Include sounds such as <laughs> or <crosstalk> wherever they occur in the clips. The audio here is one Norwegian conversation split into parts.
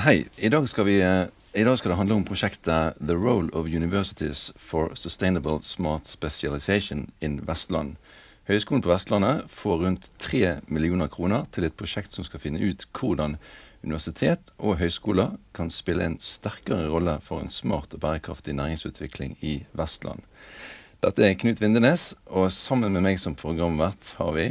Hei. I dag, vi, eh, I dag skal det handle om prosjektet The Role of Universities for Sustainable Smart Specialization in Vestland. Høgskolen på Vestlandet får rundt 3 millioner kroner til et prosjekt som skal finne ut hvordan universitet og høyskoler kan spille en sterkere rolle for en smart og bærekraftig næringsutvikling i Vestland. Dette er Knut Vindenes, og sammen med meg som programvert har vi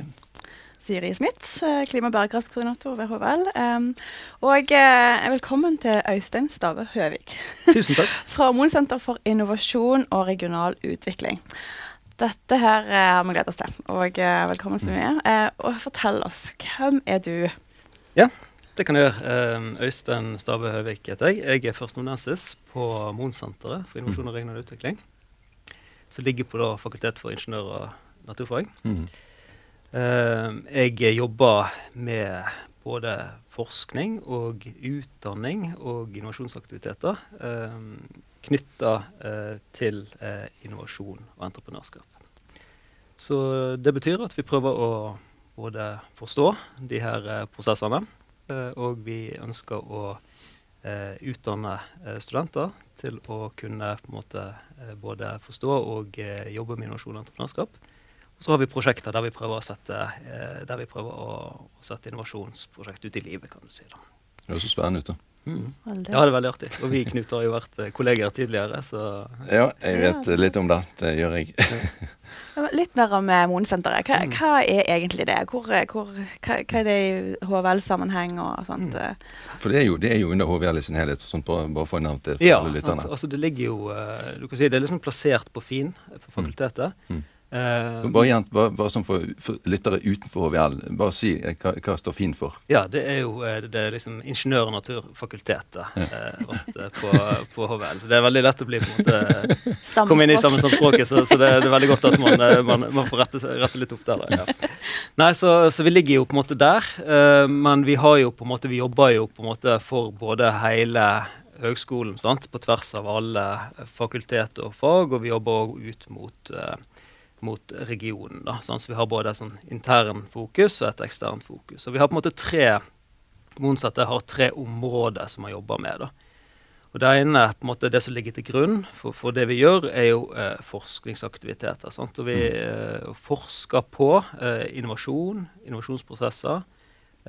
Siri Smith, eh, klima- og bærekraftskoordinator ved HVL. Um, og uh, velkommen til Øystein Stave Høvik. Tusen takk. <laughs> Fra Monsenter for innovasjon og regional utvikling. Dette her uh, har vi gledet oss til. Og uh, velkommen så mye. og fortell oss, hvem er du? Ja, det kan jeg gjøre. Øystein Stave Høvik heter jeg. Jeg er førsteamanuensis på Monsenteret for innovasjon og regional utvikling. Som ligger på da, Fakultet for ingeniør- og naturfag. Mm. Uh, jeg jobber med både forskning og utdanning og innovasjonsaktiviteter uh, knytta uh, til uh, innovasjon og entreprenørskap. Så det betyr at vi prøver å både forstå de her prosessene, og vi ønsker å utdanne studenter til å kunne måte, både forstå og jobbe med innovasjon og entreprenørskap. Så har vi prosjekter der vi prøver å sette, eh, der vi prøver å, å sette innovasjonsprosjekt ut i livet, kan du si. da. Det høres så spennende ut, da. Mm. Ja, det er veldig artig. Og vi Knut har jo vært eh, kolleger tidligere, så Ja, jeg vet litt om det. Det gjør jeg. litt mer om eh, Monesenteret. Hva, mm. hva, er egentlig det? Hvor, hvor, hva, hva, er det i HVL-sammenheng og sånt? Mm. For det er, jo, det er jo under HVL i sin helhet, sånn bare, bare for å nevne det for ja, lytterne. lytterne. Altså, det ligger jo Du kan si det er liksom plassert på FIN, på fakultetet. Mm. Uh, bare, gjent, bare, bare sånn for, for, lyttere utenfor HVL, bare si eh, hva, hva står FIN for? Ja, det er jo eh, det er liksom Ingeniør- og naturfakultetet ja. eh, på, på, HVL. Det er veldig lett å bli på en måte komme inn i sammenspråket, så, så det, det, er veldig godt at man, man, man får rette, rette, litt opp der. Da, ja. <laughs> Nei, så, så, vi ligger jo på en måte der, eh, men vi har jo på en måte vi jobber jo på en måte for både hele høgskolen, sant? på tvers av alle fakultet og fag, og vi jobber òg ut mot uh, mot regionen. da, sånn, så Vi har både et sånn intern fokus og et eksternt fokus. Og vi har på en måte tre Monsettet har tre områder som vi jobber med. da. Og Det ene, på en måte det som ligger til grunn for, for det vi gjør, er jo eh, forskningsaktiviteter. Sant? Og Vi mm. eh, forsker på eh, innovasjon, innovasjonsprosesser,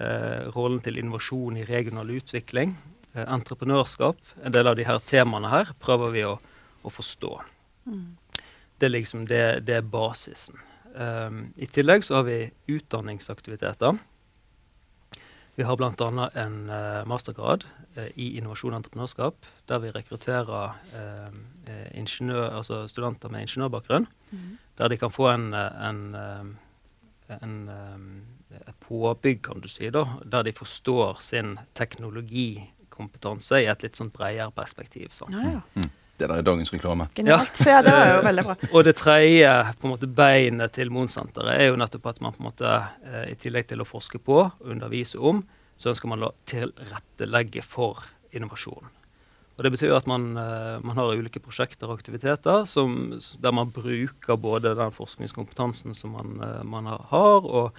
eh, rollen til innovasjon i regional utvikling, eh, entreprenørskap. En del av de her temaene her prøver vi å, å forstå. Mm. Det er liksom det, det er basisen. Um, I tillegg så har vi utdanningsaktiviteter. Vi har bl.a. en uh, mastergrad uh, i innovasjon og entreprenørskap, der vi rekrutterer uh, ingeniør, altså studenter med ingeniørbakgrunn. Mm. Der de kan få en, en, en, en påbygg, kan du si, da, der de forstår sin teknologikompetanse i et litt sånn bredere perspektiv. Sant? Ja, ja. Mm. Det der er dagens reklame. Genialt. Ja. Så ja, det var jo veldig bra. <laughs> Og det tredje på en måte beinet til Monsenteret er jo nettopp at man på en måte, eh, i tillegg til å forske på og undervise om, så ønsker man å tilrettelegge for innovasjon. Og Det betyr at man, eh, man har ulike prosjekter og aktiviteter som, der man bruker både den forskningskompetansen som man, eh, man har, og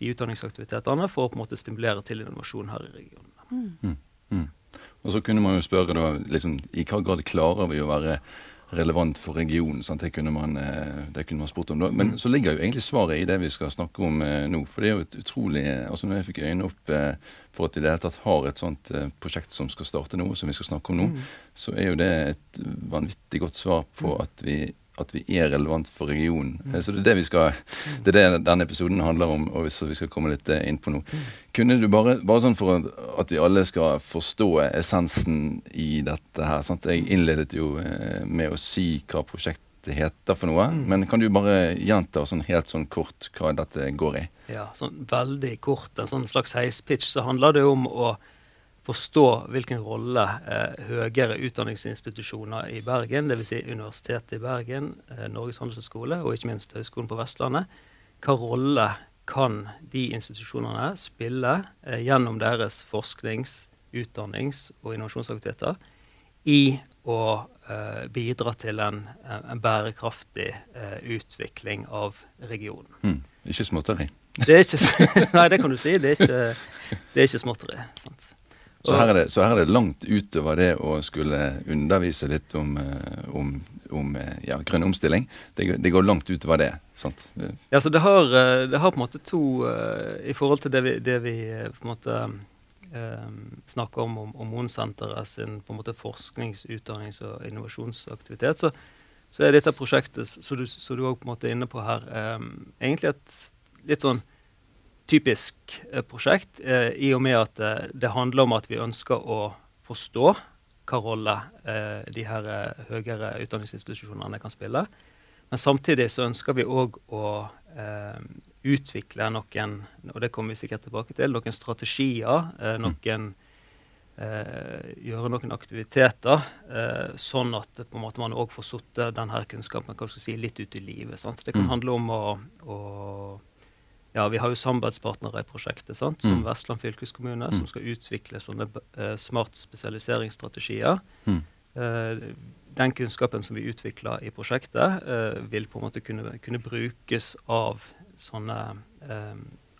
de utdanningsaktivitetene for å på en måte stimulere til innovasjon her i regionen. Mm. Mm. Og så kunne man jo spørre da, liksom, i hva grad klarer vi å være relevant for regionen. Det, kunne man, eh, det kunne man spurt om da. Men mm. så ligger jo egentlig svaret i det vi skal snakke om eh, nå. For det er jo et utrolig altså Når jeg fikk øynene opp eh, for at vi i det hele tatt har et sånt eh, prosjekt som skal starte nå, som vi skal snakke om nå, mm. så er jo det et vanvittig godt svar på mm. at vi at vi er relevant for regionen. Mm. Så det er det vi skal, det er det denne episoden handler om, og hvis vi skal komme litt eh, inn på noe. Kunne du bare, bare sånn for at vi alle skal forstå essensen i dette her sant? Jeg innledet jo eh, med å si hva prosjektet heter for noe, mm. men kan du bare gjenta sånn helt sånn kort hva dette går i? Ja, sånn veldig kort, en sånn slags heispitch, så handler det om å forstå hvilken rolle eh, høyere utdanningsinstitusjoner i Bergen, dvs. Si Universitetet i Bergen, eh, Norges handelshøyskole og ikke minst Høgskolen på Vestlandet, hva rolle kan de institusjonene spille eh, gjennom deres forsknings-, utdannings- og innovasjonsaktiviteter i å eh, bidra til en, en bærekraftig eh, utvikling av regionen. Mm. Ikke småtteri. Det er ikke, <laughs> nei, det kan du si. Det er ikke, det er ikke småtteri. sant? Så her, det, så her, er det, langt utover det å skulle undervise litt om, eh, om, om eh, ja, grønn omstilling. Det, det, går langt utover det. sant? Ja, så det har, eh, det har på en måte to I forhold til det vi, det vi på en måte eh, snakker om om, om Mon-senteret sin på en måte forsknings-, utdannings- og innovasjonsaktivitet, så, så er dette prosjektet som du, så du også på en måte er inne på her, eh, egentlig et litt sånn typisk eh, prosjekt, eh, i og med at eh, det handler om at vi ønsker å forstå hva rolle de her høyere utdanningsinstitusjonene kan spille. Men samtidig så ønsker vi òg å utvikle noen og det kommer vi sikkert tilbake til, noen strategier, noen gjøre noen aktiviteter, sånn at måte man òg får satt denne kunnskapen si, litt ut i livet. Sant? Det kan mm. handle om å, å ja, Vi har jo samarbeidspartnere i prosjektet, sant? som mm. Vestland fylkeskommune, mm. som skal utvikle sånne uh, smart spesialiseringsstrategier. Mm. Uh, den kunnskapen som vi utvikler i prosjektet, uh, vil på en måte kunne, kunne brukes av sånne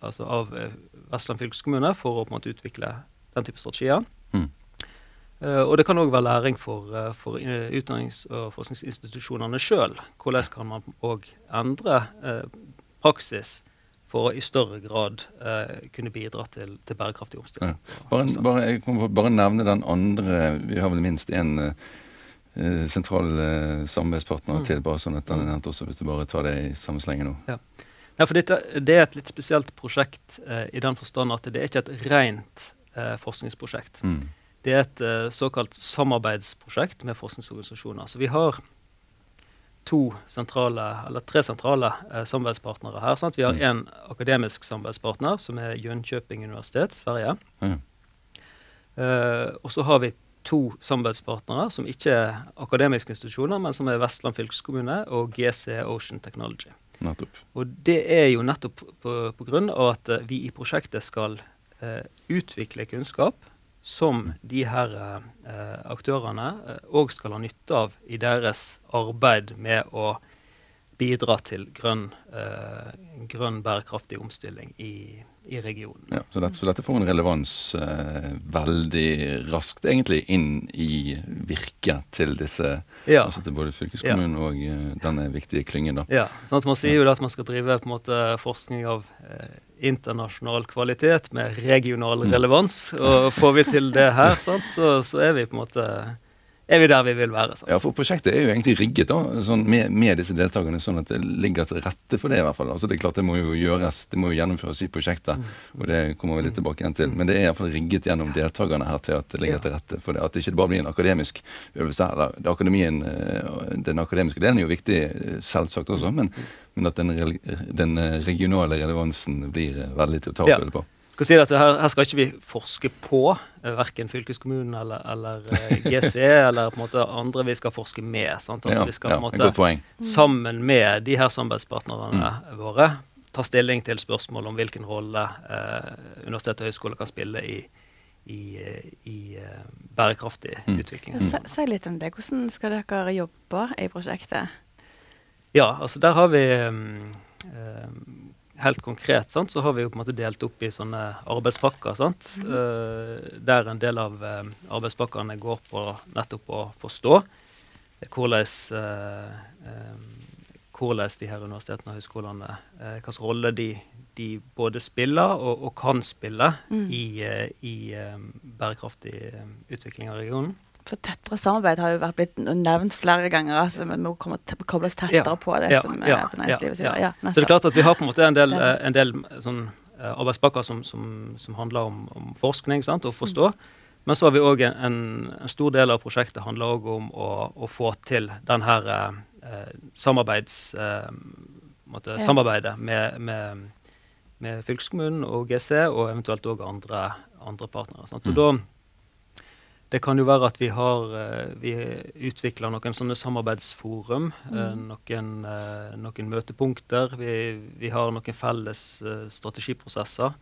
altså av Vestland fylkeskommune for å på en måte utvikle den type strategier. Mm. og det kan òg være læring for, for utdannings- og forskningsinstitusjonene sjøl. Hvordan kan man òg endre praksis for å i større grad eh, kunne bidra til, til bærekraftig omstilling. Ja. Bare, bare, jeg må bare nevne den andre Vi har vel minst én eh, sentral uh, samarbeidspartner mm. til, bare sånn at den er nevnt også, hvis du bare tar det i samme slenge nå. Ja. Ja, for dette, Det er et litt spesielt prosjekt i den forstand at det er ikke et rent forskningsprosjekt. Mm. Det er et såkalt samarbeidsprosjekt med forskningsorganisasjoner. Så vi har to sentrale, eller tre sentrale eh, samarbeidspartnere her. Sant? Vi har én mm. akademisk samarbeidspartner, som er Jönköping universitet, Sverige. Mm. Eh, og så har vi to samarbeidspartnere som ikke er akademiske institusjoner, men som er Vestland fylkeskommune og GC Ocean Technology. Nettopp. Og det er jo nettopp på, på grunn av at vi i prosjektet skal eh, utvikle kunnskap som de her eh, aktørene òg eh, skal ha nytte av i deres arbeid med å bidra til grønn, eh, grønn bærekraftig omstilling i, i regionen. Ja, så, dette, så, dette, får en relevans eh, veldig raskt egentlig inn i virket til disse ja. altså til både fylkeskommunen ja. og eh, denne viktige klyngen. da. Ja, sånn at Man sier jo at man skal drive på en måte forskning av eh, internasjonal kvalitet med regional mm. relevans. Og får vi til det her, sant, så, så, er vi på en måte er vi der vi vil være. Sant? Ja, for Prosjektet er jo egentlig rigget da, sånn med, med, disse deltakerne, sånn at det ligger til rette for det. i hvert fall. Altså Det er klart det må jo gjøres, det må jo gjennomføres i prosjektet, mm. og det kommer vi litt tilbake igjen til. Men det er i hvert fall rigget gjennom deltakerne her til at det ligger til rette for det. At det ikke bare blir en akademisk øvelse. eller akademien, eh, Den akademiske delen er jo viktig, eh, selvsagt også, men, men at den, den, regionale relevansen blir veldig til å ta og føle på si at her, her, skal ikke vi forske på eh, verken fylkeskommunen eller, eller eh, GC <laughs> eller på en måte andre vi skal forske med. Altså, ja, vi skal ja, på en måte sammen med de her samarbeidspartnerne mm. våre ta stilling til spørsmål om hvilken rolle eh, universitet og høyskole kan spille i, i, i uh, bærekraftig mm. utvikling. Si, si litt om det. Hvordan skal dere jobbe i prosjektet? Ja, altså der har vi um, um, helt konkret sant, så har vi jo på en måte delt opp i sånne arbeidspakker. sant, mm. uh, Der en del av uh, arbeidspakkene går på nettopp å forstå hvordan, uh, hvordan de her universitetene og høyskolene Hvilken rolle de, de, både spiller og, og kan spille mm. i, i bærekraftig utvikling av regionen. For tettere samarbeid har jo vært blitt nevnt flere ganger. altså Vi må komme kobles tettere ja, på det ja, som ja, på næringslivet sier. Ja, så det er klart at vi har på en måte en del, en del sånn, uh, arbeidspakker som, som, som, handler om, om forskning sant, og forstå. Mm. Men så har vi òg en, en, stor del av prosjektet handler også om å, å få til den her eh, samarbeids... Uh, måtte, samarbeidet med, med, med, fylkeskommunen og GC, og eventuelt òg andre, andre partnere. Sant? Og mm. da det kan jo være at vi har uh, vi utvikler noen sånne samarbeidsforum. Mm. noen, noen, møtepunkter. Vi, vi, har noen felles strategiprosesser.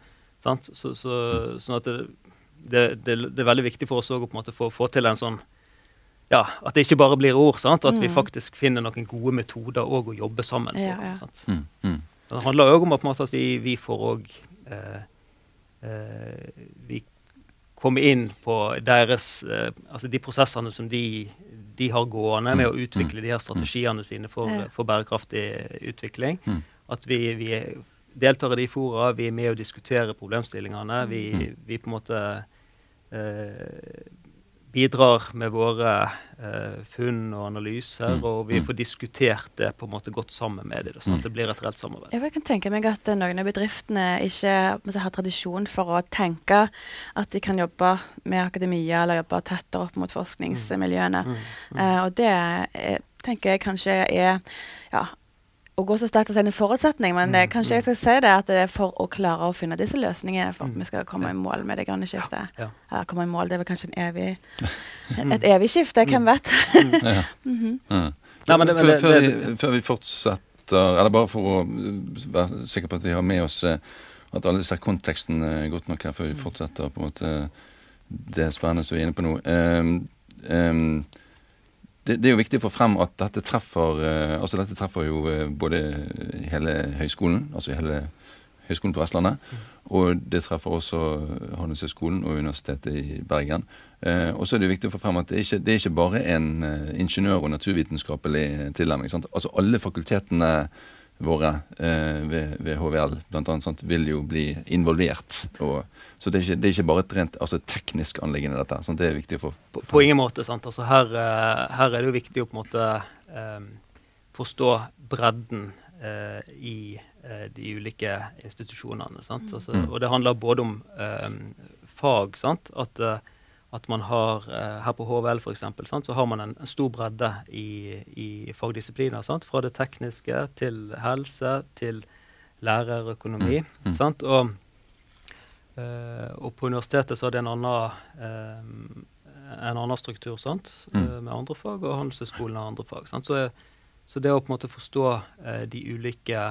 Sant? Så, så, sånn at det, det, det, det, er veldig viktig for oss å få, få til en sånn ja, At det ikke bare blir ord. Sant? At mm. vi faktisk finner noen gode metoder å jobbe sammen på. Ja, ja. Mm, mm. Det handler òg om at, vi, vi, får òg eh, eh, Vi kommer inn på deres eh, Altså de prosessene som de, de har gående med å mm. utvikle mm. de her strategiene sine for, for bærekraftig utvikling. Mm. At vi, vi deltar i de fora, vi er med og diskuterer problemstillingene. Vi, vi på en måte eh, bidrar med våre eh, funn og analyser, mm. og vi mm. får diskutert det på en måte godt sammen med dem, sånn at mm. det blir et reelt samarbeid. Jeg kan tenke meg at noen av bedriftene ikke har tradisjon for å tenke at de kan jobbe med akademia eller jobbe tettere opp mot forskningsmiljøene. Mm. Mm. Eh, og det er, tenker jeg kanskje er ja, å gå så sterkt og si en forutsetning, men det, mm, kanskje jeg mm. skal si det at det er for å klare å finne disse løsningene for at mm. vi skal komme i mål med det grønne skiftet. Ja, ja. komme i mål, Det er vel kanskje evig, <laughs> et evig skifte, hvem vet? mm <laughs> -hmm. Nei, men det, før, før, vi, før, vi, fortsetter, eller bare for å være sikker på at vi har med oss eh, at alle ser konteksten er godt nok her før vi fortsetter på en måte det spennende som vi er inne på nå. Um, um, det, det, er jo viktig å få frem at dette treffer uh, altså dette treffer jo uh, både hele høyskolen, altså hele Høgskolen på Vestlandet, og det treffer også Handelshøyskolen og Universitetet i Bergen. Eh, og så er det jo viktig å få frem at det er ikke, det er ikke bare en ingeniør- og naturvitenskapelig tilnærming. Altså alle fakultetene våre ved, ved, HVL blant annet, sant, vil jo bli involvert. og så det er, ikke, det er ikke, bare et rent altså, teknisk anliggende, dette. Sånn, det er viktig å få På, på ingen måte. sant? Altså, her, uh, her, er det jo viktig å på en måte eh, forstå bredden eh, i uh, de ulike institusjonene. sant? Altså, mm. Og det handler både om um, fag. sant? At, at man har Her på HVL for eksempel, sant? så har man en, en stor bredde i, i fagdisipliner. sant? Fra det tekniske til helse til lærerøkonomi. Mm. Mm. sant? Og Uh, og på universitetet så er det en annen, uh, en annen struktur sant? Mm. Med andre fag, og Handelshøyskolen har andre fag. Så, så, det å på en måte forstå de ulike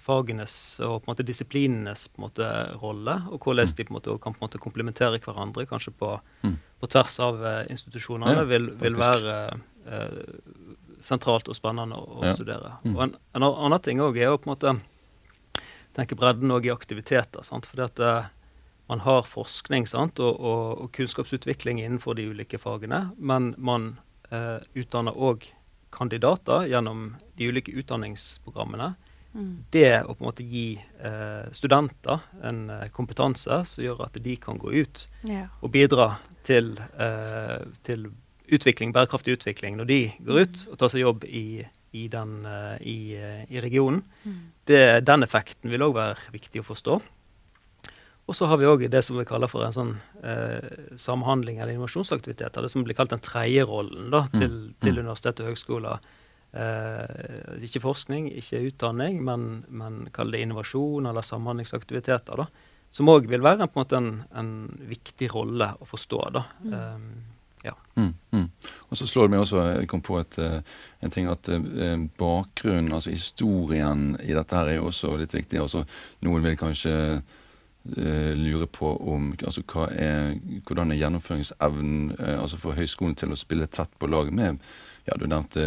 fagenes og på en måte disiplinenes på en måte rolle, og hvordan mm. de på en måte kan på en måte komplementere hverandre, kanskje på, mm. på tvers av institusjonene, ja, vil, vil, være sentralt og spennende å, ja. studere. Mm. Og en, en, annen ting òg er å på en måte tenke bredden òg i aktiviteter. Sant? Fordi at uh, man har forskning sant? Og, og, og, kunnskapsutvikling innenfor de ulike fagene. Men man eh, utdanner òg kandidater gjennom de ulike utdanningsprogrammene. Mm. Det å på en måte gi eh, studenter en kompetanse som gjør at de kan gå ut ja. og bidra til, til utvikling, bærekraftig utvikling når de går ut og tar seg jobb i i, den, eh, i, eh, i regionen. Mm. Det, den effekten vil òg være viktig å forstå. Og så har vi òg det som vi kaller for en sånn eh, samhandling eller innovasjonsaktivitet. Det som blir kalt den tredje rollen da, mm. til, mm. til universitet og høgskoler. Eh, ikke forskning, ikke utdanning, men, men kall det innovasjon eller samhandlingsaktiviteter. da, Som òg vil være en, på en, måte en, en viktig rolle å forstå. da. Mm. eh, ja. Mm, mm. Og så slår det meg også, jeg kom på et, uh, en ting at uh, bakgrunnen, altså historien i dette her er jo også litt viktig. altså Noen vil kanskje uh, lure på om altså hva er, hvordan er gjennomføringsevnen altså for høyskolen til å spille tett på lag med ja, Du nevnte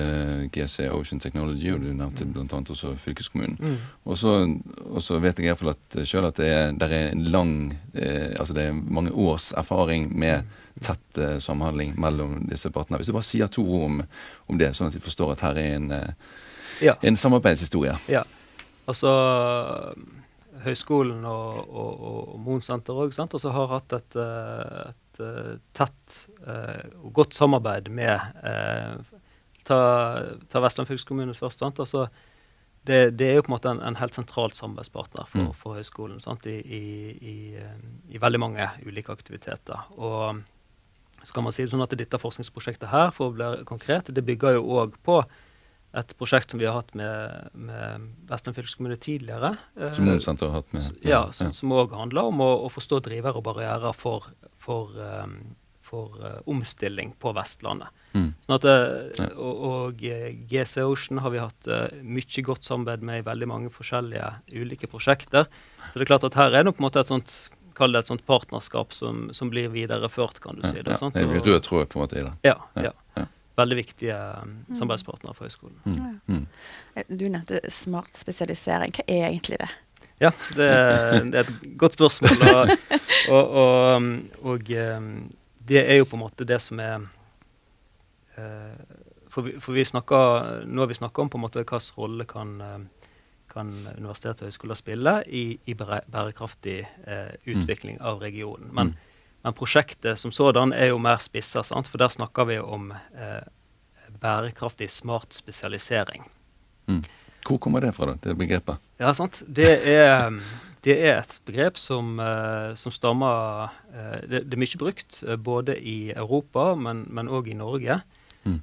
GC Ocean Technology, og du nevnte bl.a. også fylkeskommunen. Mm. Og, så, vet jeg i hvert fall at, selv at det er, der er en lang altså det er mange års erfaring med tett eh, samhandling mellom disse partene. Hvis du bare sier to ord om, om, det, sånn at vi forstår at her er en, uh, ja. en samarbeidshistorie. Ja. Altså Høgskolen og, og, og Moen senter òg har hatt et, eh, et, et tett og godt samarbeid med Ta, ta Vestland fylkeskommune først. sant? Altså, det, det, er jo på en måte en, en helt sentralt samarbeidspartner for, mm. for høyskolen sant? I, i, i, i, veldig mange ulike aktiviteter. Og så kan man si det sånn at dette forskningsprosjektet her, for å bli konkret, det bygger jo òg på et prosjekt som vi har hatt med, med Vestland fylkeskommune tidligere. Som Mondsenteret har hatt med? Ja, som òg ja. handler om å, å, forstå drivere og barrierer for, for, um, for uh, omstilling på Vestlandet. Mm. Sånn at, ja. og, og GC Ocean har vi hatt mye godt samarbeid med i veldig mange forskjellige ulike prosjekter. Så det er klart at her er det på en måte et sånt kall det et sånt partnerskap som, som blir videreført, kan du si. Det, ja, det er rød tråd på en måte i det. Ja, ja. ja veldig viktige um, samarbeidspartnere for høyskolen. Mm. Mm. Du nevnte smart spesialisering. Hva er egentlig det? Ja, det, det er et godt spørsmål. Og, og, og, og, det er jo på en måte det som er For, vi, for vi snakker, nå har vi snakka om på en måte hvilken rolle kan, kan universitet og høyskoler spille i, i bærekraftig eh, utvikling av regionen. Men mm. Men prosjektet som sådan er jo mer spissa, for der snakker vi om eh, bærekraftig smart spesialisering. Mm. Hvor kommer det fra, da, det begrepet? Ja, sant. Det er, <laughs> det er et begrep som, uh, som stammer det, det, er mye brukt, både i Europa, men òg i Norge. Mm.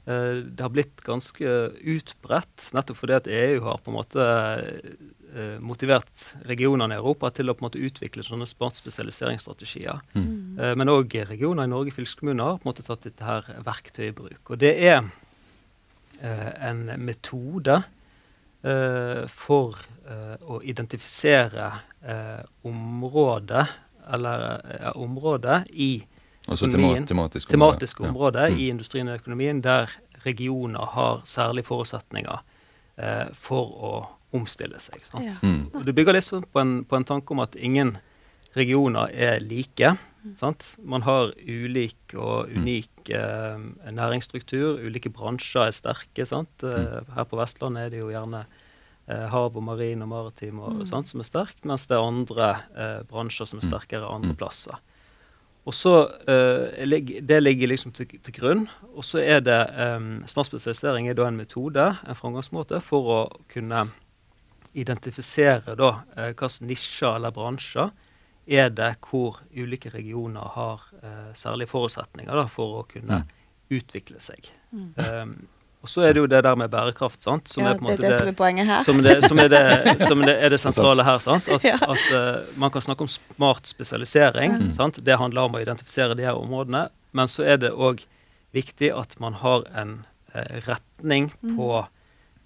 det har blitt ganske utbredt, nettopp fordi at EU har på en måte eh, motivert regionene i Europa til å på en måte utvikle sånne smart spesialiseringsstrategier. Mm. Eh, men òg regioner i Norge, fylkeskommuner, har på en måte tatt dette her verktøyet i bruk. Og det er en metode for å identifisere området, eller området i Altså tematiske tematisk områder ja. mm. i industrien og økonomien der regioner har særlige forutsetninger eh, for å omstille seg. Ja. Mm. Du bygger litt sånn på en, på en, tanke om at ingen regioner er like. Sant? Man har ulik og mm. unik eh, næringsstruktur. Ulike bransjer er sterke. Sant? Eh, mm. her på Vestlandet er det jo gjerne eh, hav og marin og maritim og, mm. sant, som er sterk, mens det er andre eh, bransjer som er sterkere andre plasser. Og så uh, Det ligger liksom til, til grunn. Og så er det um, Smart spesialisering er da en metode, en framgangsmåte, for å kunne identifisere da uh, hvilke nisjer eller bransjer er det hvor ulike regioner har uh, særlige forutsetninger da, for å kunne mm. utvikle seg. Mm. Um, og så er det jo det der med bærekraft, sant? som ja, er på en måte det, det, som er poenget her. Som, det, som, er, det, som er, det, <laughs> sentrale her. sant? At, <laughs> ja. at uh, man kan snakke om smart spesialisering. Mm. sant? Det handler om å identifisere de her områdene. Men så er det òg viktig at man har en uh, retning mm. på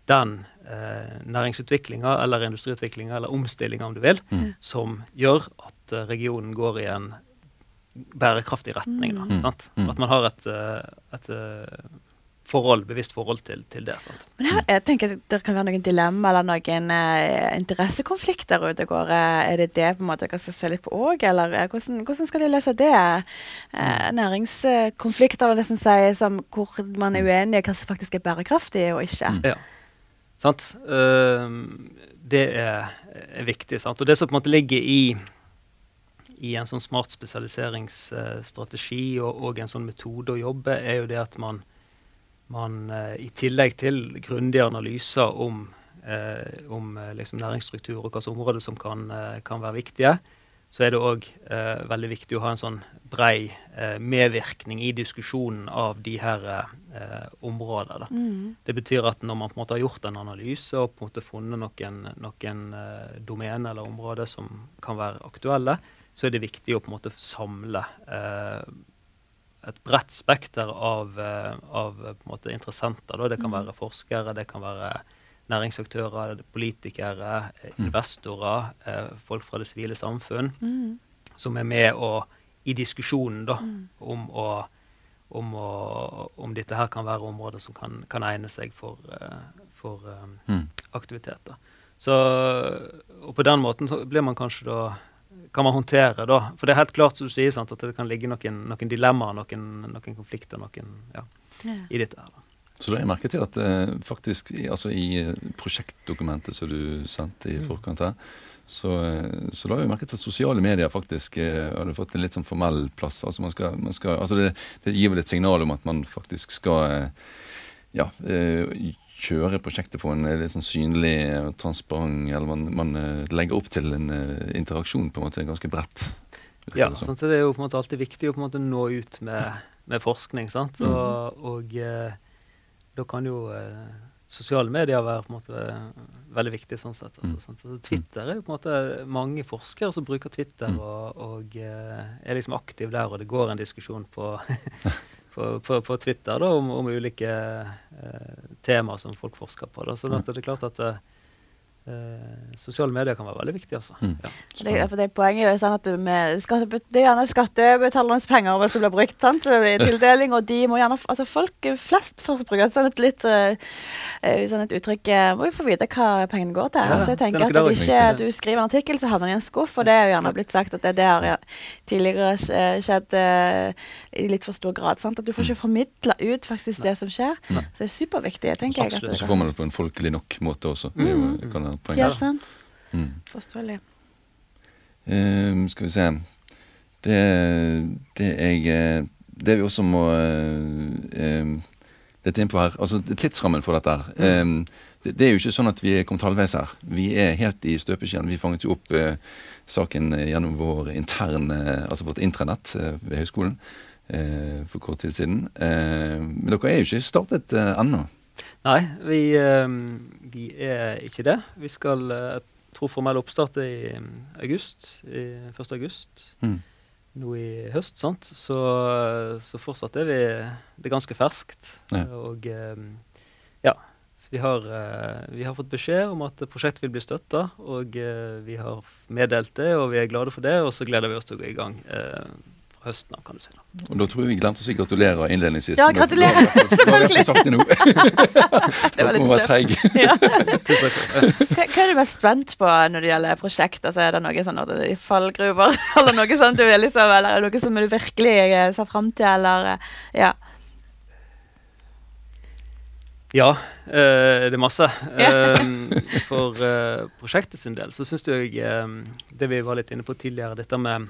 den uh, næringsutviklinga eller industriutviklinga eller omstillinga, om du vil, mm. som gjør at uh, regionen går i en bærekraftig retning. Da, mm. mm. At man har et, et forhold, bevisst forhold til, til det. Sant? Men her, jeg tenker Det kan være noen dilemma eller noen eh, interessekonflikter ute går. Er det det på en måte dere skal se litt på òg, eller uh, hvordan, hvordan, skal de løse det? Eh, næringskonflikter vil nesten si, som, hvor man er uenig i hva som faktisk er bærekraftig og ikke. Mm. Ja, sant. det er, er, viktig. sant? Og det som på en måte ligger i i en sånn smart spesialiseringsstrategi og, og en sånn metode å jobbe, er jo det at man man eh, i tillegg til grundige analyser om, eh, om eh, liksom næringsstruktur og hvilke områder som kan, kan, være viktige, så er det òg eh, veldig viktig å ha en sånn brei eh, medvirkning i diskusjonen av de her eh, områdene. Mm. Det betyr at når man på en måte har gjort en analyse og på en måte funnet noen, noen eh, domener eller områder som kan være aktuelle, så er det viktig å på en måte samle et bredt spekter av, eh, av måte, interessenter. Da. Det kan mm. være forskere, det kan være næringsaktører, politikere, eh, mm. investorer, eh, folk fra det sivile samfunn, mm. som er med og, i diskusjonen da, mm. om, å, om, å, om, dette her kan være områder som kan, kan egne seg for, for um, mm. aktiviteter. Så, og på den måten så blir man kanskje da kan man håndtere da? For det er helt klart som du sier, sant, at det kan ligge noen, noen dilemmaer, noen, noen, konflikter noen, ja, ja. i dette. her. da. Så da har jeg merket til at eh, faktisk altså i eh, prosjektdokumentet som du sendte i mm. forkant her, så, eh, så da har jeg merket til at sosiale medier faktisk eh, hadde fått en litt sånn formell plass. Altså man skal, man skal, altså det, det, gir vel et signal om at man faktisk skal eh, ja, eh, kjøre prosjektet på en litt sånn synlig og transparent Eller man, man, eh, legger opp til en interaksjon på en måte ganske bredt. Ja, det, sånn. det er jo på en måte alltid viktig å på en måte nå ut med, med forskning. sant? Mm. Og, og da kan jo sosiale medier være på en måte veldig viktig sånn sett. Altså, mm. altså, Twitter er jo på en måte mange forskere som bruker Twitter mm. og, og er liksom aktiv der, og det går en diskusjon på, <laughs> på, på, på, Twitter da, om, om ulike temaer som folk forsker på. Da. Sånn at det er klart at uh, Eh, sosiale medier kan være veldig viktig. Altså. Mm. Ja. Det, for det poenget er sånn at med skatte, Det er gjerne skattebetalernes penger det blir brukt sant, i <laughs> tildeling, og de må gjerne altså Folk flest først bruker sånn et litt uh, sånn et uttrykk Må jo få vite hva pengene går til. Ja, altså, jeg tenker at ikke du skriver en artikkel, så havner den i en skuff, og det er jo gjerne blitt sagt at det, det har tidligere skjedd uh, i litt for stor grad. Sant? At du får ikke formidla ut faktisk det som skjer. Så det er superviktig, tenker jeg. Og så får man det på en folkelig nok måte også. Det mm. kan poeng. Ja, sant. Mm. Forståelig. Um, skal vi se Det, det jeg eh, Det vi også må uh, Dette innpå her Altså tidsrammen for dette her. Mm. Um, det, det, er jo ikke sånn at vi er kommet halvveis her. Vi er helt i støpeskjeen. Vi fanget jo opp uh, saken gjennom vår interne, altså vårt intranett ved høyskolen for kort tid siden. men dere er jo ikke startet ennå. Nei, vi, vi, er ikke det. Vi skal Jeg tror formell oppstart er i august. I 1. august. Mm. Nå i høst, sant. Så, så, fortsatt er vi Det er ganske ferskt. Ja. Og ja. Vi har, vi har, fått beskjed om at prosjektet vil bli støtta, og vi har meddelt det, og vi er glade for det. Og så gleder vi oss til å gå i gang høsten av, kan du si. Da. Og da tror jeg vi glemte å si gratulerer innledningsvis. Ja, gratulerer! Selvfølgelig. Det det var litt sløvt. ja. hva, hva er du mest spent på når det gjelder prosjekt? Altså, er det noe sånn i fallgruver, eller noe sånt du liksom, eller er det noe som du virkelig eh, ser fram til, eller eh, ja? Ja, øh, det er masse. Uh, for uh, prosjektet sin del så syns jeg uh, det vi var litt inne på tidligere, dette med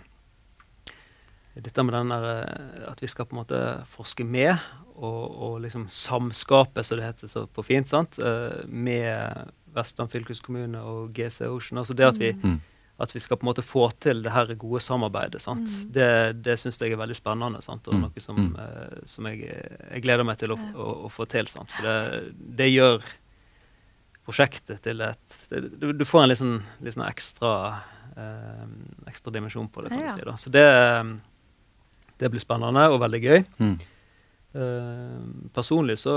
dette med den der, eh, at vi skal på en måte forske med og, og liksom samskape, som det heter så på fint, sant? Eh, med Vestland fylkeskommune og GC Ocean. Altså det at vi, mm. at vi skal på en måte få til det her gode samarbeidet. sant? Mm. Det, det syns jeg er veldig spennende, sant? og mm. noe som, mm. uh, som jeg, jeg, gleder meg til å, å, å få til. sant? For det, det, gjør prosjektet til et det, Du får en litt sånn, litt sånn ekstra, uh, ekstra dimensjon på det, kan ja. du si. da. Så det det blir spennende og veldig gøy. Mm. Eh, personlig så,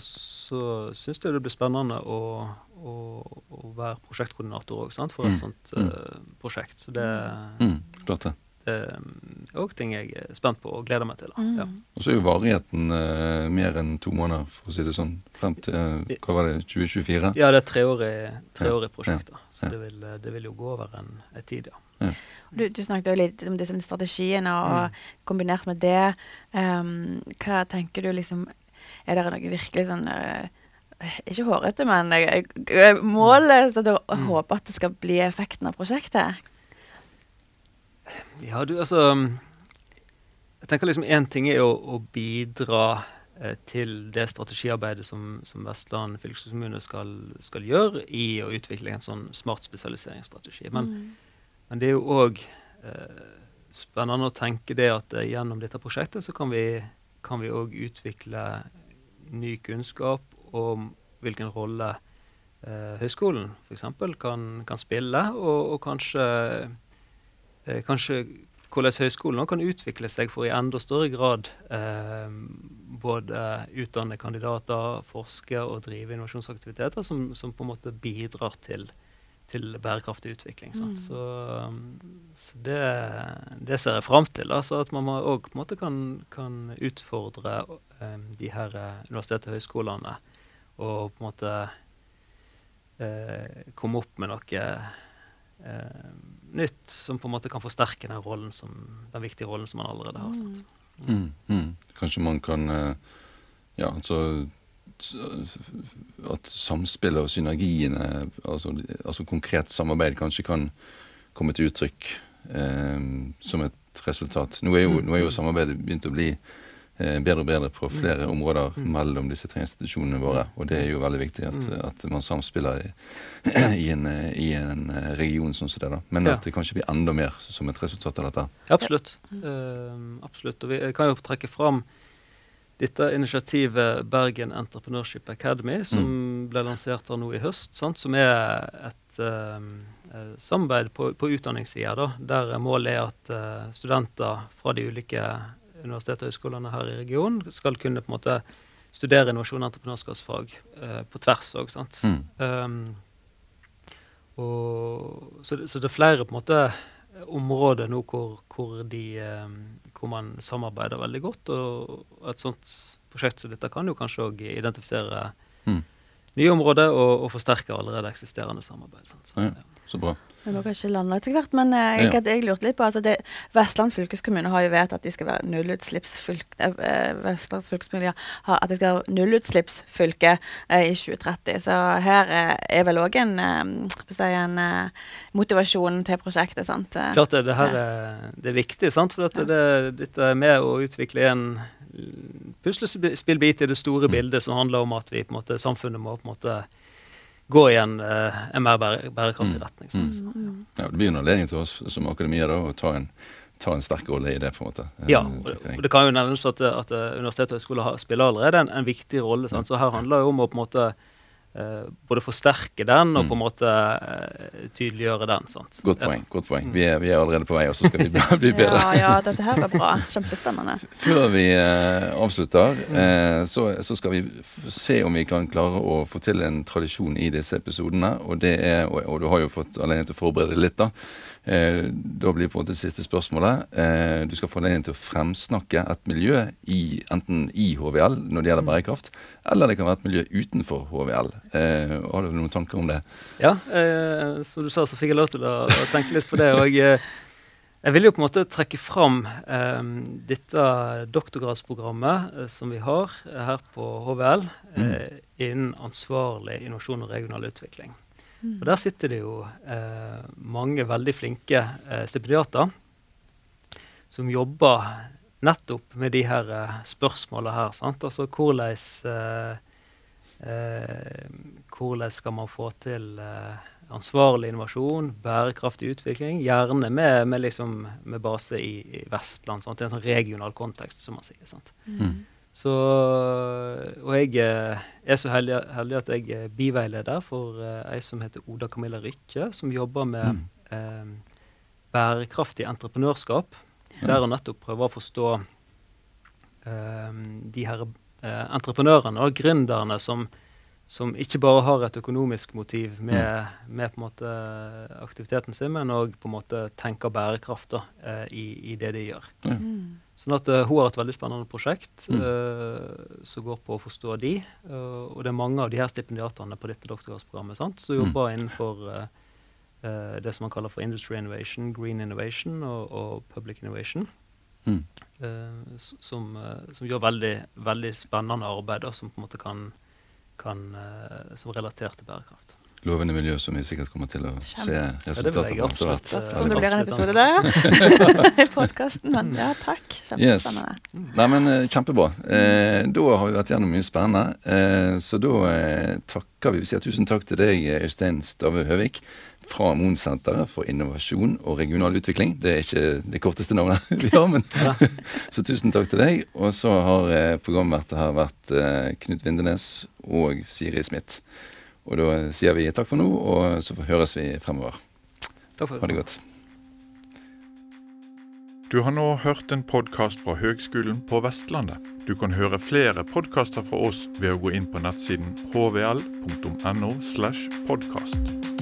så syns jeg det blir spennende å, å, å være prosjektkoordinator òg, for et mm. sånt uh, prosjekt. Så det, mm. det òg ting jeg er spent på og gleder meg til. Mm. Ja. Og så er jo varigheten eh, mer enn to måneder, for å si det sånn, frem til hva var det, 2024? Ja, det er treårig, treårig prosjekt. da, Så det vil, det, vil, jo gå over en, en tid, ja. ja. Du, du, snakket jo litt om disse strategiene, og mm. kombinert med det, um, hva tenker du liksom Er det noe virkelig sånn uh, Ikke hårete, men uh, målet er å håpe at det skal bli effekten av prosjektet? Ja, du, altså Jeg tenker liksom én ting er å, å bidra eh, til det strategiarbeidet som, som Vestland fylkeskommune skal, skal, gjøre i å utvikle en sånn smart spesialiseringsstrategi. Men mm. Men det er jo òg eh, spennende å tenke det at eh, gjennom dette prosjektet så kan vi kan vi òg utvikle ny kunnskap om hvilken rolle eh, høyskolen f.eks. Kan, kan spille, og, og kanskje, kanskje hvordan høyskolen kan utvikle seg for i enda større grad eh, både utdanne kandidater, forske og drive innovasjonsaktiviteter som, som, på en måte bidrar til til bærekraftig utvikling. Mm. Så, så det, det, ser jeg fram til. Altså at man òg kan, kan, utfordre eh, de her uh, universitetene og høyskolene og på en måte eh, komme opp med noe uh, nytt som på en måte kan forsterke den, rollen som, den viktige rollen som man allerede har sett. Mm. Mm, mm. Kanskje man kan uh, ja, altså at samspillet og synergiene, altså, altså, konkret samarbeid, kanskje kan komme til uttrykk eh, som et resultat. Nå er jo, nå er jo samarbeidet begynt å bli eh, bedre og bedre på flere områder mellom disse tre institusjonene våre. Og det er jo veldig viktig at, at man samspiller i, <clears throat> i, en, i, en, region sånn som det. da. Men at det kanskje blir enda mer som et resultat av dette. Absolutt. Uh, absolutt. Og vi kan jo trekke fram dette initiativet Bergen Entrepreneurship Academy, som mm. ble lansert her nå i høst, sant, som er et um, samarbeid på, på utdanningssida, der målet er at uh, studenter fra de ulike universitetene og høyskolene her i regionen skal kunne på en måte studere innovasjon og entreprenørskapsfag uh, på tvers òg. Mm. Um, så, så, det, er flere på en måte områder nå hvor, hvor, de, um, hvor man samarbeider veldig godt. Og et sånt prosjekt som dette kan jo kanskje òg identifisere mm. nye områder og, og, forsterke allerede eksisterende samarbeid. Så, ja, så bra. Vi må kanskje lande etter hvert, men eh, jeg, jeg, lurte litt på altså det, Vestland fylkeskommune har jo vedtatt at de skal være nullutslippsfylke eh, eh, har at de skal være nullutslippsfylke eh, i 2030. Så her eh, er vel òg en, en motivasjon til prosjektet. sant? Klart det. Det her er, det er viktig, sant? for dette, det, dette er med å utvikle en puslespillbit i det store mm. bildet som handler om at vi på en måte, samfunnet må på en måte gå i en, uh, en mer bære, bærekraftig mm. retning. Mm. Mm. Ja, det blir en anledning til oss som akademier da, å ta en, ta en sterk rolle i det. på en måte. Ja, og det, og det kan jo nevnes at, at universitet og høyskole spiller allerede en, en viktig rolle. Sant? Så her handler det jo om å på en måte både forsterke den og mm. på en måte uh, tydeliggjøre den. sant? Godt poeng. godt poeng. Vi er, vi er allerede på vei, og så skal vi bli, bli <laughs> bedre. ja, ja, dette her var bra. Kjempespennende. Før vi uh, avslutter, så, så, skal vi se om vi kan klare å få til en tradisjon i disse episodene. Og, det er, og, og du har jo fått anledning til å forberede litt, da. Eh, da blir på en måte det siste spørsmålet eh, Du skal få anledning til å fremsnakke et miljø i, enten i HVL når det gjelder mm. bærekraft, eller det kan være et miljø utenfor HVL. Eh, har du noen tanker om det? Ja, eh, som du sa, så fikk jeg lov til å, å tenke litt på det. og eh, jeg vil jo på en måte trekke fram eh, dette doktorgradsprogrammet eh, som vi har her på HVL mm. innen ansvarlig innovasjon og regional utvikling. Mm. Og Der sitter det jo eh, mange veldig flinke eh, stipendiater som jobber nettopp med de her eh, spørsmåla her. Sant? Altså hvordan eh, eh, Hvordan skal man få til eh, ansvarlig innovasjon, bærekraftig utvikling, gjerne med, med, liksom, med base i, i Vestland. Sant? I en sånn regional kontekst, som man sier. Sant? Mm. Så, og jeg eh, er så heldig, heldig at jeg er biveileder for uh, ei som heter Oda Camilla Rykke, som jobber med mm. eh, bærekraftig entreprenørskap. Ja. Der hun nettopp prøver å forstå eh, de her eh, entreprenørene og gründerne som, som ikke bare har et økonomisk motiv med, mm. med på en måte aktiviteten sin, men òg tenker bærekraft da, eh, i, i, det de gjør. Mm. Sånn at uh, Hun har et veldig spennende prosjekt mm. uh, som går på å forstå de. Uh, og det er mange av de her stipendiatene på dette doktorgradsprogrammet sant, som mm. jobber innenfor det som man kaller for industry innovation, green innovation og, og public innovation. Mm. Som, som, gjør veldig, veldig spennende arbeid da, som på en måte kan kan, uh, som er relatert til bærekraft. Lovende miljø som vi sikkert kommer til å se resultatet av. Ja, Som det blir en episode der <laughs> i podkasten. Men ja, takk. Kjempespennende. Yes. Nei, men uh, Kjempebra. Eh, da har vi vært gjennom mye spennende. Eh, så da eh, takker vi. Vi sier tusen takk til deg, Øystein Stave Høvik fra Mon-senteret for innovasjon og regional utvikling. Det er ikke det korteste navnet <laughs> vi har, men <laughs> Så tusen takk til deg. Og så har eh, programvertet her vært eh, Knut Vindenes og Siri Smith. Og da sier vi takk for nå, og så høres vi fremover. Takk for det. Ha det godt. Du har nå hørt en podkast fra Høgskolen på Vestlandet. Du kan høre flere podkaster fra oss ved å gå inn på nettsiden hvl.no. slash podkast.